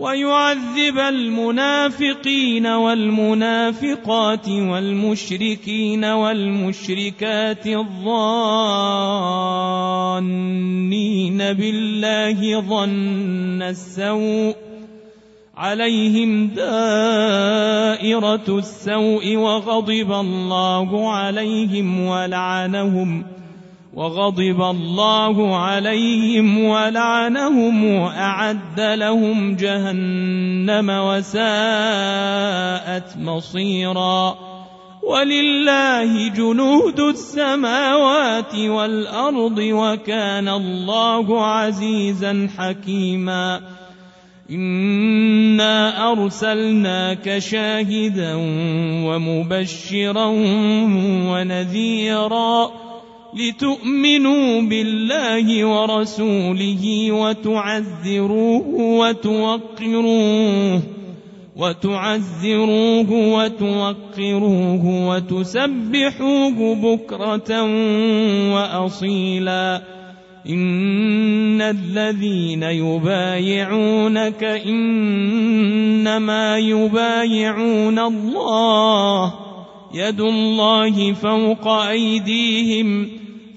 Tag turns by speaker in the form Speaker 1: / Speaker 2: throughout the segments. Speaker 1: ويعذب المنافقين والمنافقات والمشركين والمشركات الظانين بالله ظن السوء عليهم دائرة السوء وغضب الله عليهم ولعنهم ۖ وغضب الله عليهم ولعنهم واعد لهم جهنم وساءت مصيرا ولله جنود السماوات والارض وكان الله عزيزا حكيما انا ارسلناك شاهدا ومبشرا ونذيرا لتؤمنوا بالله ورسوله وتعذروه وتوقروه وتعذروه وتوقروه وتسبحوه بكرة وأصيلا إن الذين يبايعونك إنما يبايعون الله يد الله فوق أيديهم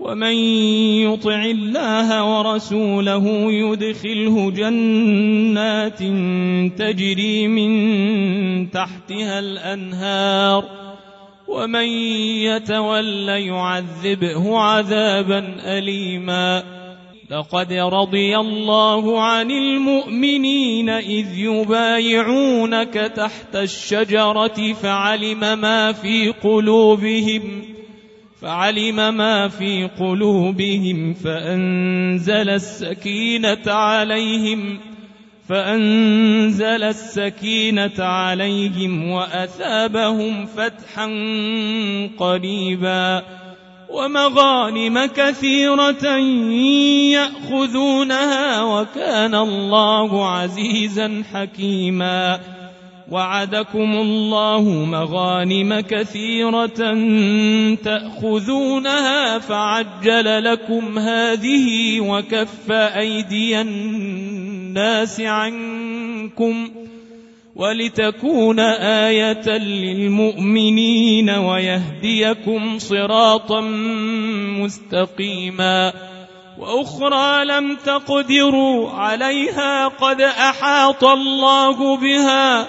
Speaker 1: ومن يطع الله ورسوله يدخله جنات تجري من تحتها الانهار ومن يتول يعذبه عذابا اليما لقد رضي الله عن المؤمنين اذ يبايعونك تحت الشجره فعلم ما في قلوبهم فعلم ما في قلوبهم فأنزل السكينة عليهم فأنزل السكينة عليهم وأثابهم فتحا قريبا ومغانم كثيرة يأخذونها وكان الله عزيزا حكيما وعدكم الله مغانم كثيرة تأخذونها فعجل لكم هذه وكف أيدي الناس عنكم ولتكون آية للمؤمنين ويهديكم صراطا مستقيما واخرى لم تقدروا عليها قد احاط الله بها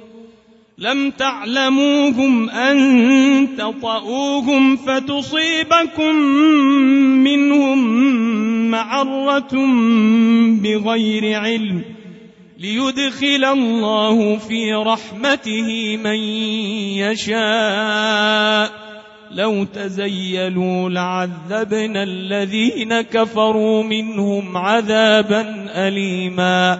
Speaker 1: لم تعلموهم أن تطؤوهم فتصيبكم منهم معرة بغير علم ليدخل الله في رحمته من يشاء لو تزيلوا لعذبنا الذين كفروا منهم عذابا أليماً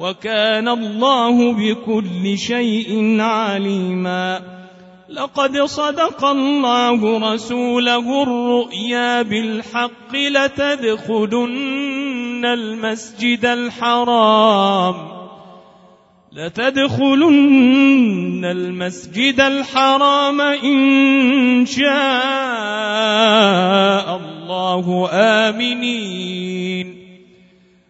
Speaker 1: وكان الله بكل شيء عليما لقد صدق الله رسوله الرؤيا بالحق لتدخلن المسجد الحرام لتدخلن المسجد الحرام إن شاء الله آمنين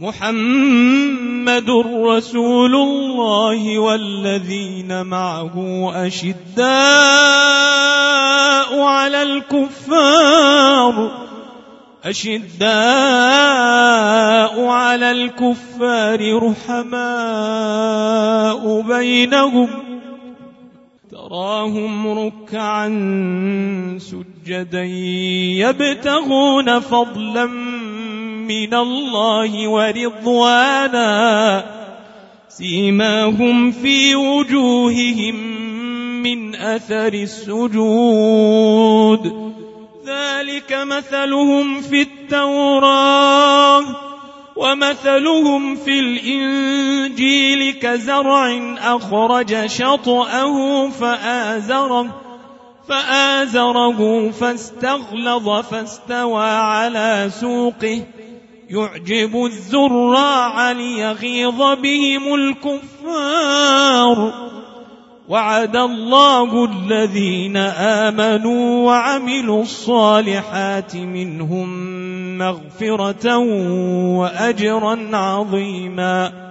Speaker 1: محمد رسول الله والذين معه أشداء على الكفار أشداء على الكفار رحماء بينهم تراهم ركعا سجدا يبتغون فضلا من الله ورضوانا سيماهم في وجوههم من اثر السجود ذلك مثلهم في التوراه ومثلهم في الانجيل كزرع اخرج شطاه فازره فآزره فاستغلظ فاستوى على سوقه يعجب الذراع ليغيظ بهم الكفار وعد الله الذين امنوا وعملوا الصالحات منهم مغفره واجرا عظيما